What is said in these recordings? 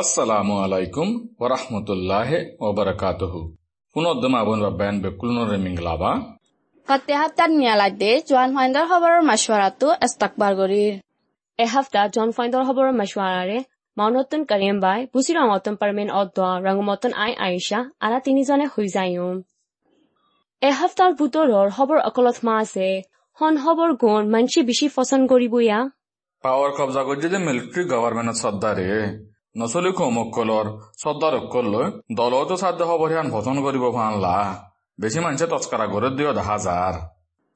wa rahmatullahi wa barakatuhu পুনদ্দম আবন বাব্বায়ন বেকুলনরে মিংলাবা হতে Hattar নিয়ালাইতে জোয়ান ফাইন্দার খবরের মাসওয়ারাতো ইস্তাকবার গরির এ হাফতা জন ফাইন্দর খবরের মাসওয়ারারে মাউনতন করিম বাই বুসি রঙতন পারমেন অদ্দোয়া রঙমতন আই আয়েশা আরা তিনিজনে হৈ যায়ম এ হাফতার বুতৰৰ খবৰ অকলত মা আছে হন খবৰ গুণ মানসি বেছি পচন্দ কৰিবয়া পাওয়াৰ কবজা কৰছে যে মিলিটাৰি গভৰ্নমেন্ট সৰ্দাৰে নচলি কৌমকলৰ চদাৰকলৈ দলতো সাধ্য সবৰিয়ান ভজন কৰিব ভান লা বেছি মানুহে তস্কাৰা কৰি দিয় দেখা যাৰ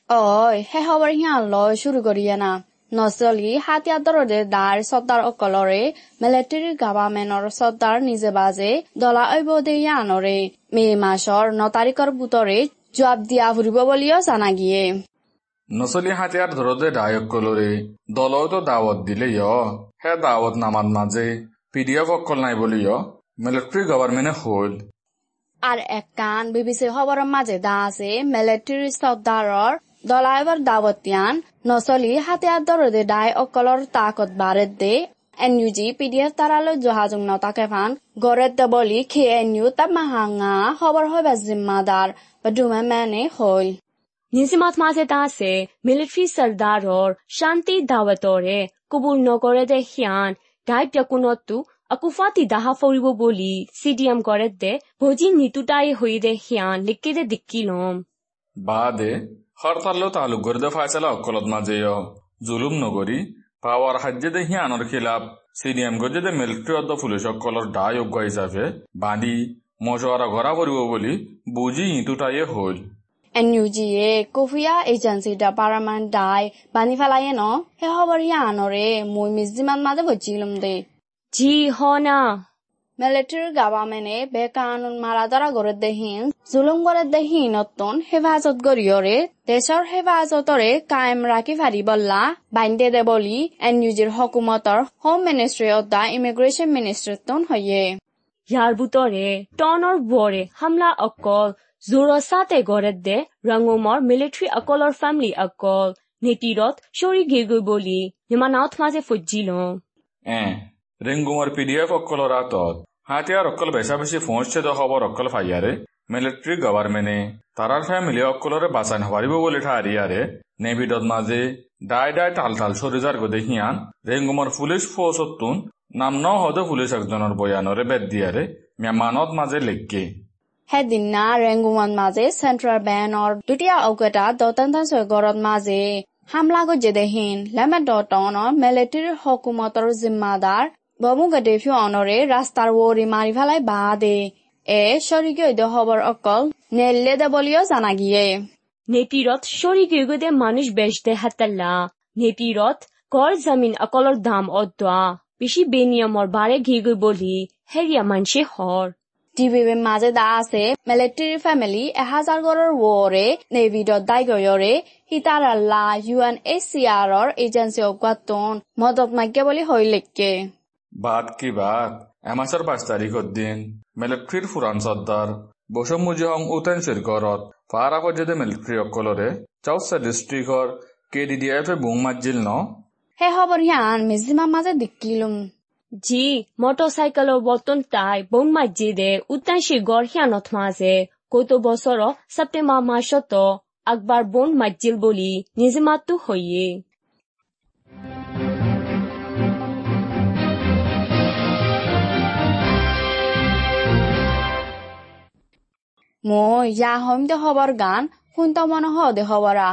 অই সে হবৰ সিয়ান লয় চুৰ কৰি না। নচলি হাতীয়া দৰদে দাৰ চৰ্দাৰ অকলৰে মিলিটেৰী গাভামেনৰ চৰ্দাৰ নিজে বাজে দলা ঐবদে ইয়ানৰে। মে মাছৰ ন তাৰিখৰ বুটৰে জবাব দিয়া ফুৰিব বুলিও জানাগিয়ে নচলি হাতীয়াৰ দৰদে দায়কলৰে দলতো দাৱত দিলে ইয় সেই দাৱত নামাত মাজে পিডিএফ অকল নাই বলিও মিলিটারি গভর্নমেন্টে হল আর এক কান বিবিসি খবৰৰ মাজে দা আছে মিলিটাৰী চৰ্দাৰৰ দলাইবৰ দাৱতিয়ান নচলি হাতিয়াৰ দৰদে দাই অকলৰ তাকত বাৰেত দে। N U G P D F তাৰালৈ জহাজুং নতাকে ফান গড়েত দে বলি খে এন ইউ তাপ মাহাঙা খবৰ হৈ বা ডুমে মেনে হল নিজিমাত মাঝে আছে মিলিটারি সর্দারর শান্তি দাওয়াতরে কবুল নকৰে দে সিয়ান চিডিএম কৰে দে ভজি নিতুটাই হৈ দে সিয়ান লিখি দে দিক্কি লম বাদে হরতাল্লো তালুক করে দে ফায়সালা অকলত মাঝে জুলুম নগরী পাওয়ার হাজ্যে দে হিয়ানোর খিলাপ সিডিএম গজে দে মিলিটারি অদ্দ পুলিশ অকলর ডাই অজ্ঞ হিসাবে বাঁধি মশওয়ারা ঘরা করিব বলি বুঝি ইঁতুটাইয়ে এনইউজি এ কোফিয়া এজেন্সি ডিপার্টমেন্ট ডাই বানি ফেলাই ন হে হবরিয়া আনরে মই মিজিমান মাঝে বজিলম দে জি হনা মিলিটারি গভর্নমেন্টে বে কানুন মারা দরা গরে দেহিন জুলুম গরে দেহিন অতন হেফাজত গরিয়রে দেশৰ হেফাজতৰে কায়েম ৰাখি ফাৰি বল্লা বান্দে দে বুলি এন ইউজিৰ হকুমতৰ home ministry of the immigration ministry তন হয়ে ইয়াৰ বুটৰে টনৰ বৰে হামলা অকল জোৰৰ সাথে গড়ে দে, ৰঙমৰ মিলিটাৰী অকলৰ ফেমিলি অকল। নেতিৰত চৰি গিৰগৈ বুলি, নিমানাওত মাজে ফজি লওঁ এ রেঙ্গুমার পিডিএফ অক্কল রাতত হাতিয়ার অক্কল বেশা বেশি পৌঁছছে দ খবর অক্কল ফাইয়ারে মিলিটারি গভর্নমেন্টে তারার ফ্যামিলি অক্কলরে বাঁচান হারিব বলে ঠারিয়ারে নেভিডত মাঝে ডাই ডাই টাল টাল সরিজার গদে হিয়ান রেঙ্গুমার পুলিশ ফৌসতুন নাম ন হদে পুলিশ একজনের বয়ানরে বেদ দিয়ারে মেমানত মাঝে লেখকে সেইদিনা ৰেংগুমত মাজে চেণ্ট্ৰেল বেনৰ দুটীয়া অকেটা দতন্তান গড়ত মাজে। হামলা গজে দেহীন। লেমে দতনৰ মিলিটাৰী হকুমতৰ জিম্মাদাৰ বমু গদে ফিয়নৰে ৰাস্তাৰ ৱৰি মাৰি পেলাই বা দে এ চৰিকীয় খবৰ অকল নেল্লে দে বুলিও জানা গিয়ে। চৰি গিৰগৈ মানুষ বেচ দে হাতাল্লা। নেতিৰত গড় জামিন অকলৰ দাম অদ্দোৱা। বেছি বেনিয়মৰ বাৰে গিৰগৈ বুলি হেৰিয়া মানসে হৰ টিভিৰ মাজে দা আছে মিলিটাৰী ফেমিলি এহাজাৰ গড়ৰ ৱৰে নেভিডত দাইগয়ৰে সীতাৰাল্লা ইউ এন এইচ চি আৰৰ এজেঞ্চি অকাতন মদত মাগ্য বুলি হৈ লেখকে। বাদ কি বাদ এমাসের পাঁচ তারিখের দিন মিলিটারির ফুরান সর্দার বসম মুজিহং উতেনশির গড়ত ফারা পর্যায়ে মিলিটারি অকলরে চৌসা ডিস্ট্রিক্টর কেডিডিএফ এ বুং মাজিল ন? সেই খবৰ হিয়ান মেজিমাৰ মাজে দেখিলোম। জি মটৰচাইকেলৰ বৰ্তন তাই বম মাজি দে উত্তানশী গড় সিয়ানত মাজে কত বছৰ ছেপ্টেম্বৰ মাৰ্চত আকবাৰ বন মাজিল বুলি নিজে মাতো হয়ে মই ইয়া হম দে খবৰ গান শুনতা মন হ দে খবৰা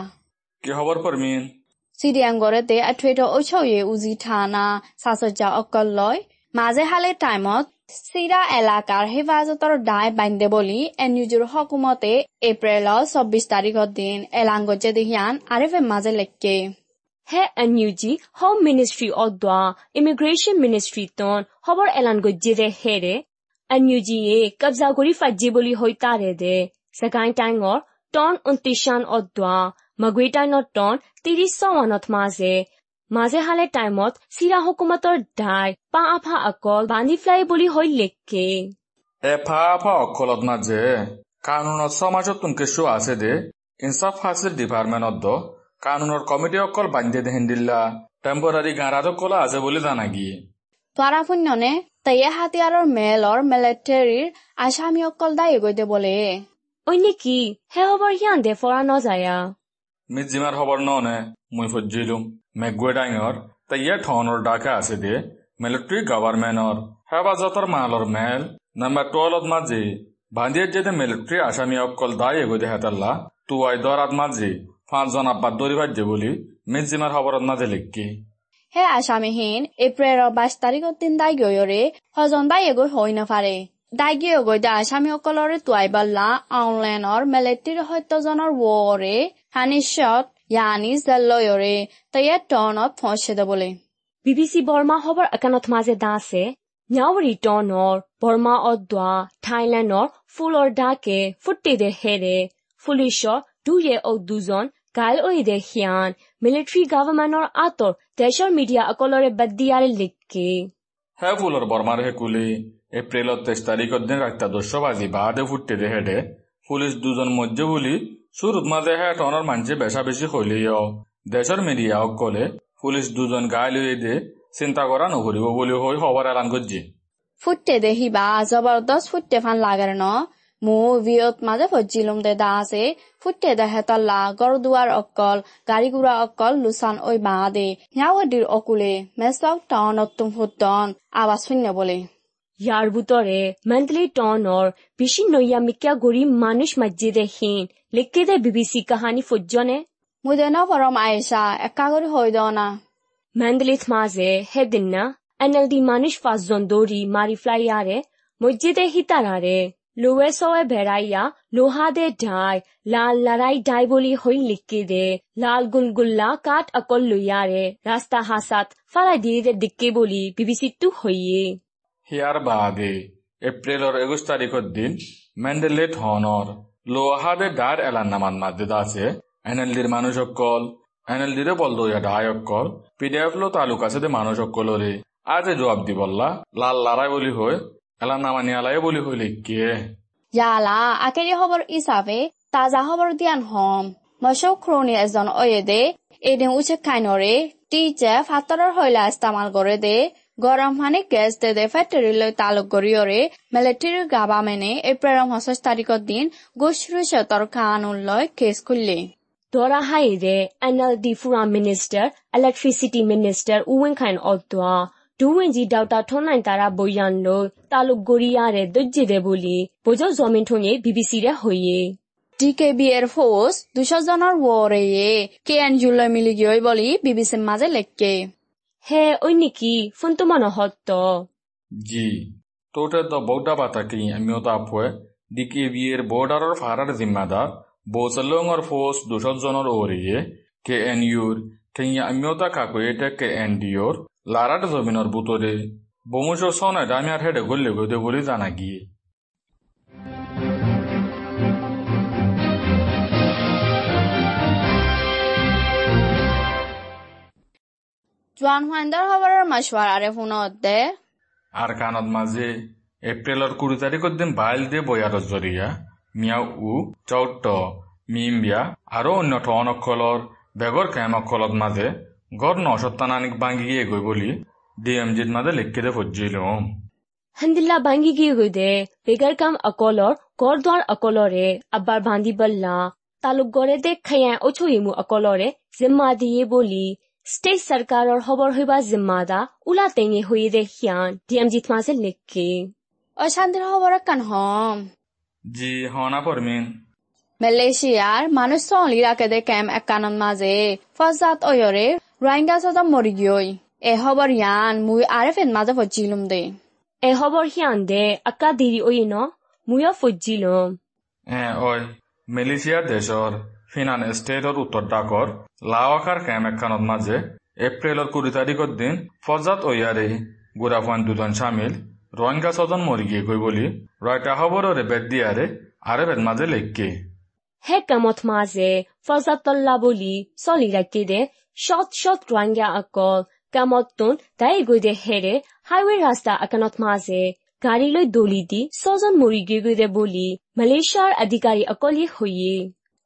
কি খবর পারমিন চিডিয়াং গড়তে আঠুৱেট ঐচয়ে উজি থানা চাচজা অকল লয় মাজে হালে টাইমত চিৰা এলেকাৰ হেফাজতৰ দায় বান্ধে বুলি এন ইউজৰ হকুমতে এপ্ৰিলৰ চৌবিশ তাৰিখৰ দিন এলাংগজে দেহিয়ান আৰেফে মাজে লেখকে হে N U G home ministry অদ্দোৱা immigration ministry টন খবৰ এলান গজ্জে দে হেৰে এন ইউ জি এ কব্জা কৰি ফাজি বুলি হৈ তাৰে দে ছেকাইন টাইঙৰ টন উনত্ৰিশান অদ্দোৱা মাগুৰি টাইনত টন ত্ৰিশ চৱানত মাজে মাজে হালে টাইমত চিৰা হুকুমতৰ দায় পা আফা অকল বান্ধি ফ্লাই বুলি হৈ লেখকে এফা আফা অকলত মাঝে কানুনত সমাজত তুমকে শো আছে দে ইনসাফ হাসিল ডিপার্টমেন্টত দ কানুনৰ কমিটি অকল বান্ধে দেহেন দিল্লা টেম্পৰাৰী গাঁৰাত অকল আছে বুলি জানা গিয়ে তোৰা শূন্যনে হাতিয়াৰৰ মেলৰ মিলিটাৰীৰ আসামীসকল দায়ী গৈ বলে ওই নেকি হে হবৰ হিয়ান দে ফৰা নজায়া। মিজিমাৰ খবৰ ননে মুই ফুজিলুম মেগুৱে ডাঙৰ তাইয়ে ঠনৰ ডাকে আছে দে মিলিটাৰী গভৰ্ণমেণ্টৰ হেফাজতৰ মালৰ মেল। নাম্বাৰ টুৱেলভত মাজি বান্দিয়ে যেতে মিলিটাৰী আসামীসকল দায়ী গৈ হেতাল্লা তুৱাই দৰাত মাজি পাঁচজন আব্বাত দৌৰি ভাজ্যে বুলি মিজিমাৰ খবৰত মাঝে লিখি হে আসামীহীন এপ্ৰিলৰ বাইশ তাৰিখৰ দিন দায় গয়ৰে সজন দায় গৈ হৈ নাপাৰে দায় গিয়ে গৈ দে আসামীসকলৰে তুৱাই বাল্লা অনলাইনৰ মিলিটাৰী সত্যজনৰ ৱৰে হানিশ্বত ইয়ানি জেল্লয়ৰে তয়ে টনত পৌঁছে দেবলে। বিবিসি বৰ্মা হবৰ একানত মাজে দাসে ন্যাৱৰী টনৰ বৰ্মা অদ্বা থাইলেণ্ডৰ ফুলৰ ডাকে ফুটি দে হেৰে পুলিচৰ দুয়ে ও দুজন গাইল ঐ দে সিয়ান মিলিটাৰী গভৰ্ণমেণ্টৰ আঁতৰ দেশৰ মিডিয়া অকলৰে বাদ দিয়াৰে লিখকে হে ফুলৰ বৰ্মাৰ হে কুলি এপ্ৰিলৰ তেইছ তাৰিখৰ দিন ৰাতি দশ বাজি বাদে ফুটে দে পুলিচ দুজন মধ্যে বুলি চুৰত মাজে হে টনৰ মানুহে বেচা বেছি হলিও দেশৰ মিডিয়া অকলে পুলিচ দুজন গাই লৈ দে চিন্তা কৰা নকৰিব বুলি হৈ খবৰ এলান কৰিছে। ফুটে দেখিবা জবৰদস্ত ফুটে ফান লাগাৰ ন। মো ভিয়ত মাজে ফজিলুম দে দাসে ফুটে দেহে তল্লা গড় দুৱাৰ অকল, গাড়ী গুড়া অকল লুচান ঐ বা দে হিয়াৱদিৰ অকুলে, মেচক টাউনত তুম ফুটন, আৱাজ শূন্য বলে। ইয়াৰ বুটৰে মেণ্টেলি টনৰ বেছি নৈয়া মিকিয়া গৰি মানুষ মছজিদে হীন লিখকে দে বিবিসি কাহানী ফুজনে মুদে ন পৰম আয়েশা একা কৰি হৈ দনা মেণ্ডেলিত মাঝে হেদিনা এনএলডি মানুষ পাঁচজন দৌড়ি মারি ফ্লাইয়ারে মসজিদে হিতারারে লোৱে চৱে ভেড়াইয়া লোহা দে ঢাই লাল লৰাই ডাই বুলি হৈ লিখি দে লাল গুলগুল্লা কাঠ অকল লুয়াৰে ৰাস্তা হাসাত ফালাই দিয়ে দে দিকে বুলি বিবিচিটো হৈয়ে বাদে এপ্ৰিলৰ একৈশ তাৰিখৰ দিন মেণ্ডেলে ধনৰ লোহাদে ডাৰ এলান নামান মাদ্দেদ আছে। এন এল ডিৰ মানুহসকল এন এল ডিৰে বল দৈয়া ডায়সকল পি ডি এফ লো তালুক আছে দে মানুহসকলৰে আজি জবাব দিবল্লা লাল লাৰাই বুলি হৈ এলান নামা নিয়ালাই বুলি হৈ লিখিয়ে ইয়ালা আকেৰি খবৰ হিচাপে তাজা খবৰ দিয়ান হম। মশৌ ক্ৰনি এজন অয়ে দে, এদিন উচে খাইনৰে টিজে ফাতৰৰ হৈলা ইস্তামাল কৰে দে। গৰম পানী গেছ দে দে ফেক্টৰীলৈ তালুক কৰিয়ৰে মিলিটাৰী গাভামেনে এপ্ৰিলৰ পঁচিছ তাৰিখৰ দিন গুচৰুচতৰ কানুনলৈ কেছ খুলিলে। দৰা হাইৰে এনএলডি ফুৰা মিনিষ্টাৰ ইলেক্ট্ৰিচিটি মিনিষ্টাৰ উৱেন খাইন অদ্দোৱা দুৱেঞ্জি ডাউটা ঠনাইন তারা বৈয়ান লৈ তালুক গৰিয়াৰে দজ্জে বুলি বোজ জমিন ঠনিয়ে বিবিচিৰে হৈয়ে। ডিকেবি এর ফোর্স দুশো জনের ওরে কে এন জুলাই মিলি গিয়ে বলি বিবিসির মাঝে লেখকে। হে ওই নেকি ফোনটো মন হত্ত জি। তোতে তো বৌদ্ধ বাতাকি আমিও তাপয়ে দিকে বিয়ের বর্ডারের ফারার জিম্মাদার বৌসলংর ফোর্স দুশো জনের ওরিয়ে কে এন ইউর তা কাকুয়েটে কে এন ডিওর লারাট জমিনের বুতরে বমুশো সনে ডামিয়ার হেডে গল্লে গদে বলে জানা গিয়ে। জোৱান ফাইণ্ডাৰ খবৰৰ মাছৱাৰাৰে ফোনত দে। আর কানত মাঝে এপ্রিলের কুড়ি তারিখের দিন বাইল দিয়ে বয়ারত জরিয়া। মিয়াও উ চৌট মিমবিয়া আরও অন্য ঠনকলর বেগর কেমকলত মাঝে গড় নসত্তানানিক বাঙ্গি গিয়ে গই বলি ডিএমজিত মাঝে লিখকে দে ফজ্জিলুম হান্দিল্লা বাঙ্গি গিয়ে গদে বেগার কাম অকলর গড়দ্বার অকলরে আবার বান্দি বল্লা। তালুক গড়ে দে খায়ান অছুইমু অকলরে জিম্মা দিয়ে বলি। স্টেট সরকারর খবর হইবা জিম্মাদা উলা তেঙে হইয়ে দে হিয়ান ডিএমজিত মাঝে লিখকে অশান্তিৰ খবৰ কান হম জি হনা পরমিন মালয়েছিয়াৰ মানুহ চলি ৰাখে দে কেম একানত মাজে ফজাত অয়ৰে ৰোহিংগা চদম মৰি গৈ এ খবৰ ইয়ান মুই আৰে ফেন মাজে ফজিলুম দে এ খবর হিয়ান দে আকা দেরি ওই ন মুয়া ফজ্জিলম এ ওই মেলেছিয়ার দেশর ফিনান স্টেটর উত্তর ডাকর লাওয়াকার ক্যাম একখানত মাঝে এপ্রিলের কুড়ি তারিখের দিন ফজাত ওয়ারে গুড়াফান দুজন সামিল রোহিঙ্গা ছজন মরি গিয়ে গই বলি রয়টা খবরের বেদ দিয়ারে আরে বেদ মাঝে লেখকে। হে কামত মাঝে ফজাতল্লা বলি চলি রাখি দে শত শত রোহিঙ্গা অকল কামত তুন তাই গই দে হেরে হাইওয়ে রাস্তা আকানত মাঝে গাড়ী লৈ দলি দি ছজন মৰি গৈ গৈ দে বুলি মালয়েছিয়াৰ অধিকাৰী অকলে হৈয়ে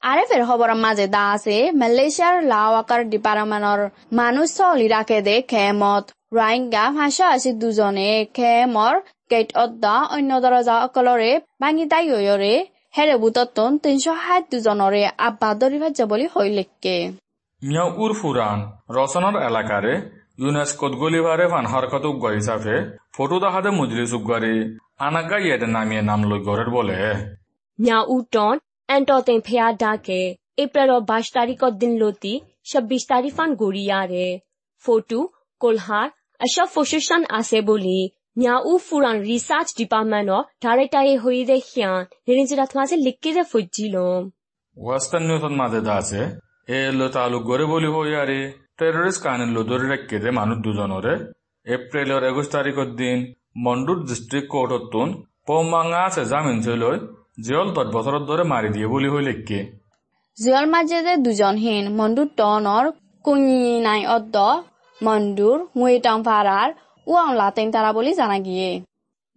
আরেফের মাঝে দা আছে। মালয়েশিয়ার লাওয়াকার ডিপার্টমেন্টৰ মানুষ চলি ৰাখে দে খেমত। ৰোহিংগা ভাষা আছে দুজনে খেমৰ গেট অদ্দা অন্য দৰজা অকলৰে ভাঙি তাই ঐৰে হেৰে বুটতন তিনিশ সাত দুজনৰে আব্বা দৰি ভাজ্য বুলি মিয়া উৰ ফুৰাণ ৰচনাৰ এলেকাৰে ইউনেস্কোত গলিভারে ফান হরকত উগ্গ হিসাবে ফটো দাহাদে মজলিস উগ্গারে আনাগা ইয়েডে নামিয়ে নাম লৈ গরের বলে। মিয়া উটন အန်တော်တင်ဖျားဒါကေဧပြီတော်ဘတ်တာရီကောဒင်လိုတီ26တာရီဖန်ဂိုရီယာရဲဖိုတူကိုလဟာအရှော့ဖိုရှန်အာဆေဘူလီညာဦးဖူရန်ရီဆာချ်ဒီပါမန်တော့ဒါရိုက်တာရဲ့ဟိုရီတဲ့ဟျန်နေရင်ဂျရာသမားစလစ်ကေတဲ့ဖူဂျီလုံး ওয়েস্টার্ন নিউজত মাঝে দাসে এ লো তালুক গড়ে বলি হইয়ারে টেররিস্ট কানের লো ধরে রেখে দে মানুষ দুজনরে এপ্রিলের একুশ তারিখের দিন মন্ডুর ডিস্ট্রিক্ট কোর্টত তুন পৌমাঙ্গা আছে জামিন চলই জুয়ল তৎ বছৰত দৰে মাৰি দিয়ে বুলি হলে কে? জুয়ল মাজেৰে দুজনহীন মন্দু টনৰ কুঞি নাই অদ্দ মন্দুৰ মুইটাং ভাৰাৰ ওৱাং লাটেং তাৰা বুলি জানা গিয়ে।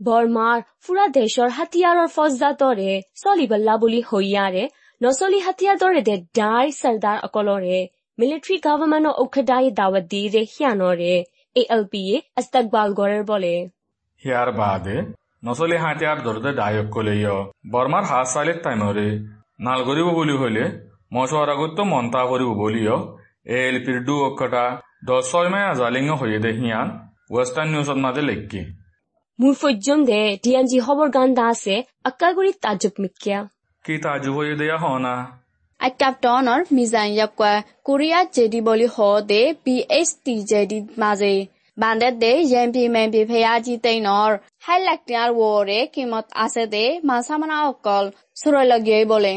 বৰ্মাৰ ফুৰা দেশৰ হাতিয়াৰৰ ফজদাতৰে চলিবল্লা বুলি হৈয়াৰে নচলি হাতিয়াৰ দৰে দে ডাই চৰ্দাৰ অকলৰে মিলিটাৰী গভৰ্ণমেণ্টৰ ঔষধাই দাৱত দি ৰে সিয়ানৰে এ এল পি এ আস্তাকবাল গড়ৰ বলে। ইয়াৰ বাদে নচলি হাতে আর ধরতে ডায়ক কলেইও বর্মার হাত চালিত টাইমরে নালগরিব বুলি হলে মশার আগত তো মন্তা করিব বলিও এ এল পির দু অক্ষটা দশ ছয় মাই আজালিং হয়ে দে হিয়ান। ওয়েস্টার্ন নিউজত মাঝে লেখকি। মূল ফজ্জম দে টিয়ান জি হবর গান দা আছে আকাগুড়ি তাজুব মিকিয়া। কি তাজুব হয়ে দেয়া হনা একটা টনর মিজাইন কয়া কোরিয়া জেডি বলি হ দে পি এইচ টি জেডি মাঝে বান্দে দে এম পি এম পি ফেয়া জি তৈনর হাই লাক্তিয়াৰ ৱৰে কিমত আছে দে মাছামানা অকল চুৰলগিয়াই বলে।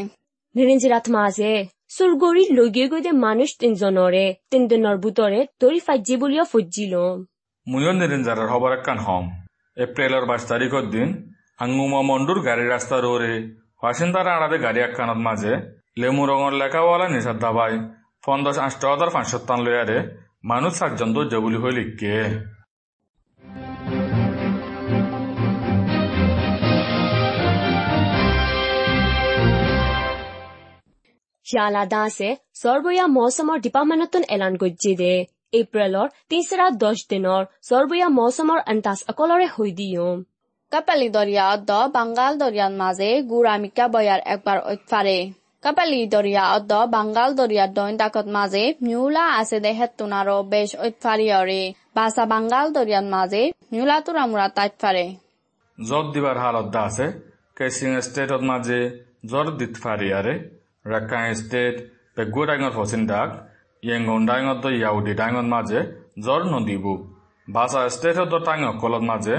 নিরঞ্জিরাত মাঝে সুরগরি লগে গইদে মানুষ তিনজনরে তিন দিনের বুতরে দড়ি ফাজ্জি বলিয়া ফজ্জিল মুয়ো নিরঞ্জারের খবর একখান হম। এপ্রিলের বাইশ তারিখের দিন আঙ্গুমা মন্ডুর গাড়ি রাস্তা রোরে বাসিন্দারা আড়াতে গাড়ি একখানত মাঝে লেমু রঙর লেখাওয়ালা নিষাদ দাবাই পঞ্চাশ আষ্ট হাজার পাঁচশো টান লয়ারে মানুষ সাতজন তো জবুলি হয়ে লিখকে। জিয়ালা দাসে চৰবয়া মৌচুমৰ দীপামানতন এলান গজ্জি দে। এপ্ৰিলৰ তিনিচৰা দহ দিনৰ চৰবয়া মৌচুমৰ এণ্টাচ অকলৰে হৈ দিও। কাপালি দৰিয়া অদ্দ বাংগাল দৰিয়াৰ মাজে গুৰামিকা বয়াৰ একবাৰ অতফাৰে কাপালি দৰিয়া অদ্দ বাংগাল দৰিয়াৰ দৈনাকত মাজে মিউলা আছে দে হেতুন আৰু বেছ অতফাৰিয়ৰে বাছা বাংগাল দৰিয়াৰ মাজে মিউলা তোৰা মোৰা তাইত ফাৰে। জ্বৰ দিবাৰ হালত দা আছে কেচিং ষ্টেটত মাজে জ্বৰ দিত ফাৰিয়াৰে রাক্কাং স্টেট পেগু ডাঙর ফসিন ডাক ইয়েঙ্গন ডাঙর দ ইয়াউডি ডাঙর মাঝে জ্বর নদীবু বাসা স্টেটত টাঙ কলত মাঝে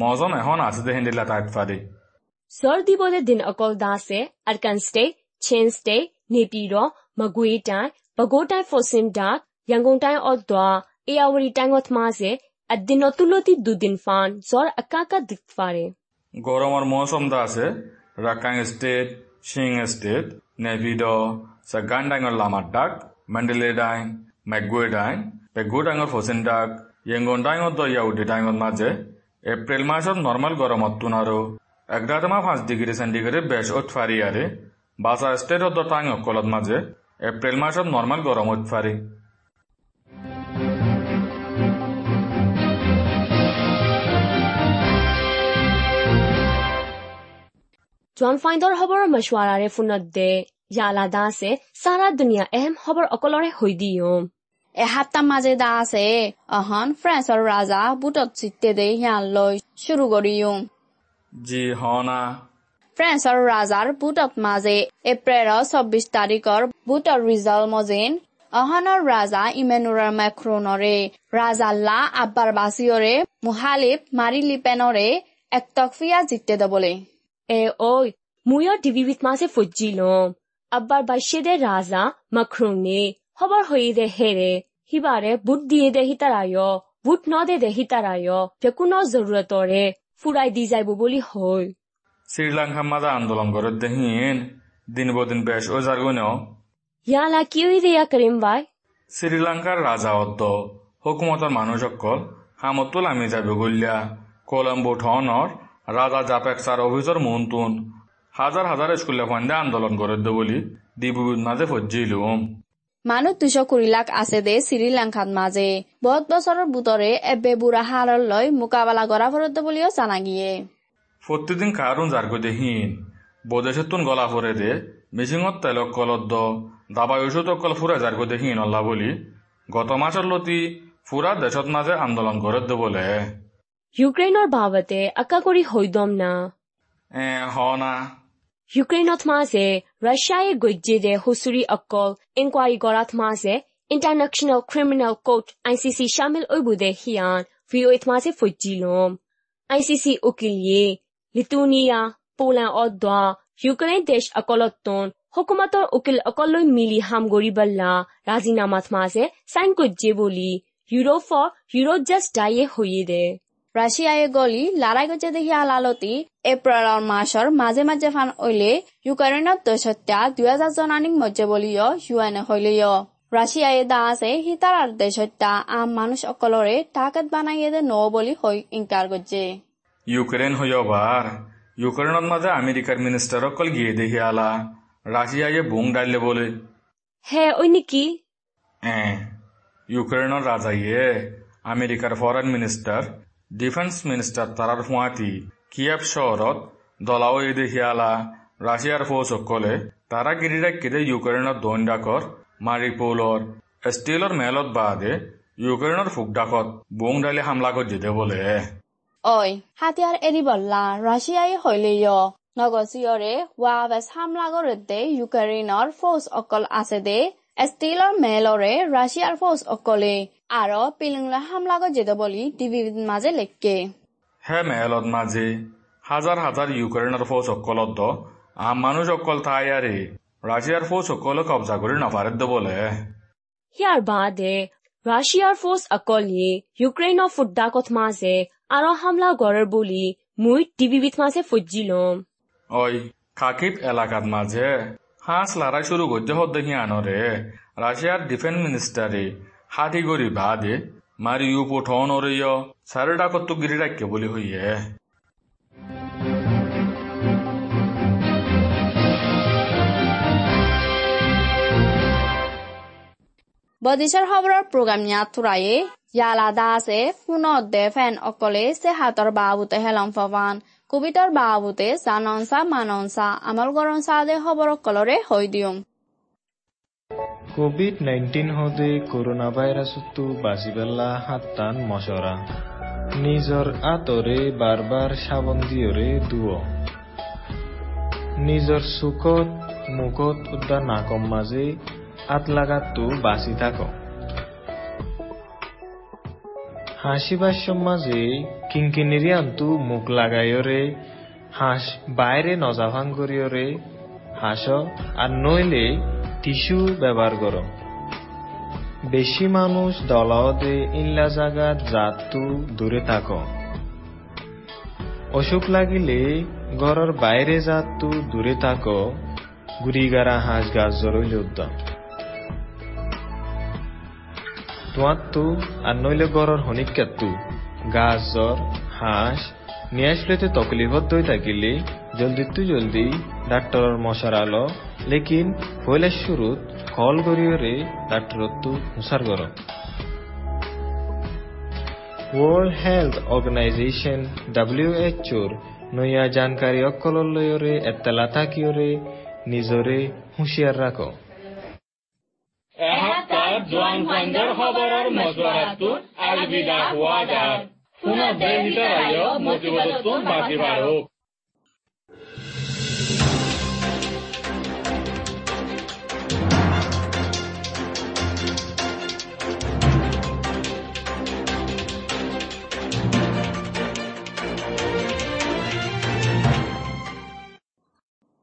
মজম এখন আছে দে হিন্দিলা তাইত ফারি সর্দি বলে দিন অকল দাসে আরকান স্টে চেন স্টে নেপির মগুই টাই বগোটাই ফসিম ডাক ইয়াঙ্গন টাই অদ্দা এয়াওয়ারি টাইমত মাঝে আদিন অতুলতি দুদিন ফান জ্বর আকাকা দিক ফারে গরমের মৌসুম দা স্টেট শিং স্টেট মেগুয়ে ডাইন পেগু ডাঙর ফসিন ডাক ইয়েঙ্গন ডাঙর দ ইয়াউডি ডাঙর মাঝে এপ্রিল মাসত নর্মাল গরমত তুনারো এগারোমা পাঁচ ডিগ্রি সেন্টিগ্রেড বেশ উৎফারি ফারি আরে বাসা স্টেট টাং অকলত মাঝে এপ্রিল মাসত নর্মাল গরম ওত জন ফাইন্দৰ খবৰৰ মশৱাৰাৰে ফোনত দে ইয়ালা দাসে সাৰা দুনিয়া এহেম খবৰ অকলৰে হৈ দিয়ম এসপ্তাহ মাজে দা আছে অহন ফ্ৰেন্সৰ ৰাজা বুটত চিত্তে দে হিয়ান লৈ শুৰু কৰিম জি হনা। ফ্ৰেন্সৰ ৰাজাৰ বুটত মাজে এপ্ৰিলৰ চৌবিশ তাৰিখৰ বুটৰ ৰিজাল্ট মজিন অহনৰ ৰাজা ইমেনুৰাৰ মেক্ৰনৰে ৰাজা লা আব্বাৰ বাছিয়ৰে মুহালিফ মাৰি লিপেনৰে একটকফিয়া জিতে দবলে। এ ওই মুয়ৰ ডিবিবিত মাঝে ফজ্জিলম আব্বার বাইশে দে রাজা মাখরুনে খবর হয়ে দে হেরে হিবারে বুট দিয়ে দে হিতারায় বুট ন দে দে হিতারায় ফেকুন জরুরতরে ফুরাই দি যাইব বলি হই শ্রীলঙ্কা মাঝে আন্দোলন করে দেহিন দিন বদিন বেশ ওজার গুনেও ইয়ালা কি হই দেয়া করিম ভাই শ্রীলঙ্কার রাজা অদ্দ হুকুমতর মানুষ অকল হামতুল আমি যাবে গল্যা কলম্বো ঠনর রাজা জাপেক্সার অভিযোগ মন্তুন হাজার হাজার স্কুলে ফান্ডে আন্দোলন করে দে বলি। দিবুবির মাঝে ফজ্জিলুম। মানুহ দুশ কুড়ি লাখ আছে দে শ্রীলঙ্কাত মাঝে। বহুত বছরের বুতরে এবে বুড়া হারর লয় মোকাবেলা করা ফরত বলিও জানা গিয়ে। প্রতিদিন কারণ জার্গো দেহীন বদেশতুন গলা ফরে দে। মিচিঙত তেল কলত দ। দাবাই ওষুধ অকল ফুরা জার্গো দেহীন অল্লা বলি। গত মাসের লতি ফুরা দেশত মাঝে আন্দোলন করে দে বলে। ইউক্ৰেইনৰ বাবতে আকা কৰি হৈদম না এ হ না ইউক্ৰেইনত মাজে ৰাছিয়াই গজ্জেৰে হুচুৰি অকল ইনকুৱাৰী কৰাত মাজে international criminal court I C C চামিল ঐবুদে হিয়ান ভিঅ'এত মাজে ফজ্জিলম I C C উকিলিয়ে লিটুনিয়া Poland অদ্বা Ukraine দেশ অকলতন হুকুমতৰ উকিল অকললৈ মিলি হামগৰি বাল্লা ৰাজিনামাত মাজে চাইন গজ্জে বুলি ইউৰোপৰ ইউৰোপ জাষ্ট ডায়ে হৈয়ে দে রাশিয়ায় গলি লড়াই করছে দেখি আলালতি এপ্রিল মাসের মাঝে মাঝে ফান ওইলে ইউক্রেনের দেশত্যা দুই হাজার জনানিক মধ্যে বলিও ইউএনএ হইলেও রাশিয়ায় দা আছে হিতার দেশত্যা আম মানুষ অকলরে তাকাত বানাইয়ে দে ন বলি হই ইনকার করছে ইউক্রেন হইবার ইউক্রেনত মাঝে আমেরিকার মিনিস্টার অকল গিয়ে দেখি আলা রাশিয়ায় বুং ডাইলে বলে। হে ওই নেকি? এ ইউক্রেনের রাজাইয়ে আমেরিকার ফরেন মিনিস্টার ডিফেন্স মিনিষ্টাৰ তাৰাৰ সোঁৱাটি কিয়েভ চহৰত দলাও ইদি ৰাছিয়াৰ ফৌজসকলে তাৰাগিৰিৰে কেদে ইউক্ৰেইনৰ দৈনডাকৰ মাৰিপৌলৰ ষ্টিলৰ মেলত বাদে ইউক্ৰেইনৰ ফুকডাকত বোং ডালি কৰি জিতে বোলে ঐ হাতিয়াৰ এৰি বল্লা ৰাছিয়াই শৈলীয় নগচিয়ৰে ৱাভেছ হামলা দে ইউক্ৰেইনৰ ফৌজ অকল আছে দে ষ্টিলৰ মেলৰে ৰাছিয়াৰ ফৌজ অকলে আরও পিলিংলা হামলা করে যেতে বলি টিভির মাঝে লেখকে। হে মেলত মাঝে হাজার হাজার ইউক্রেনের ফৌজ সকলত দ আম মানুষ অকল তাই আরে রাশিয়ার ফৌজ সকলে কবজা করে নাপারেদ বলে। ইয়াৰ বাদে ৰাছিয়াৰ ফৌজ অকলে ইউক্ৰেইনৰ ফুটদাকত মাজে আৰু হামলা গড়ৰ বুলি মই টিভিবিত মাজে ফজ্জিলম ওই খাকিব এলাকাত মাঝে হাঁস লড়াই শুরু করতে হদ্দে আনরে রাশিয়ার ডিফেন্স মিনিস্টারে হাতি গরি বাদে, মারি ইউ পোঠন ওরে সারে ডাকত তো গিরি রাখকে বলি হইয়ে। বদিশার খবরের প্রোগ্রাম নিয়া তুরায়ে ইয়ালা দাসে পুনত দে ফেন অকলে সে হাতর বাবুতে হেলম ফবান কুবিতর বাবুতে জাননসা মাননসা আমল গরনসা দে খবর অকলরে হই দিয়ম কোভিড নাইন্টিন হদে করোনা ভাইরাসতো বাঁচিবেলা হাত্তান মশরা। নিজর আতরে বারবার সাবন দিয়রে দুয়। নিজর চুকত মুখত উদ্যা নাকম মাঝে আত লাগাতো বাঁচি থাক। হাসিবার মাঝে কিঙ্কিনিরি আন্তু মুখ লাগাইরে হাঁস বাইরে নজাভাং করিয়রে হাঁস আর নইলে টিস্যু ব্যবহার কর। বেশি মানুষ দলাওদে ইল্লা জাগাত জাতু দূরে থাক। অসুখ লাগিলে ঘরের বাইরে জাতু দূরে থাক গুড়িগারা হাঁস গাছ জরইল উদ্যম তোয়াত্তু আর নইলে গড়র হনিকাত্তু গাছ জ্বর হাঁস, নিয়ে আসলেতে তকলিফত দই থাকিলে, জলদি তু জলদি ডাক্তরর মশার আলো লেকিন হইলে শুরুত কল হেলথ অকলর লয়রে এত্তালা থাকিয়রে নিজরে হুঁশিয়ার রাখো। এহাত্তার জোয়ান ফাইন্ডার খবরের মশওয়ারাতু আলবিদা হুয়া যার পুনঃ বেহিতারায় মসিবততুন বাকি বাড়ুক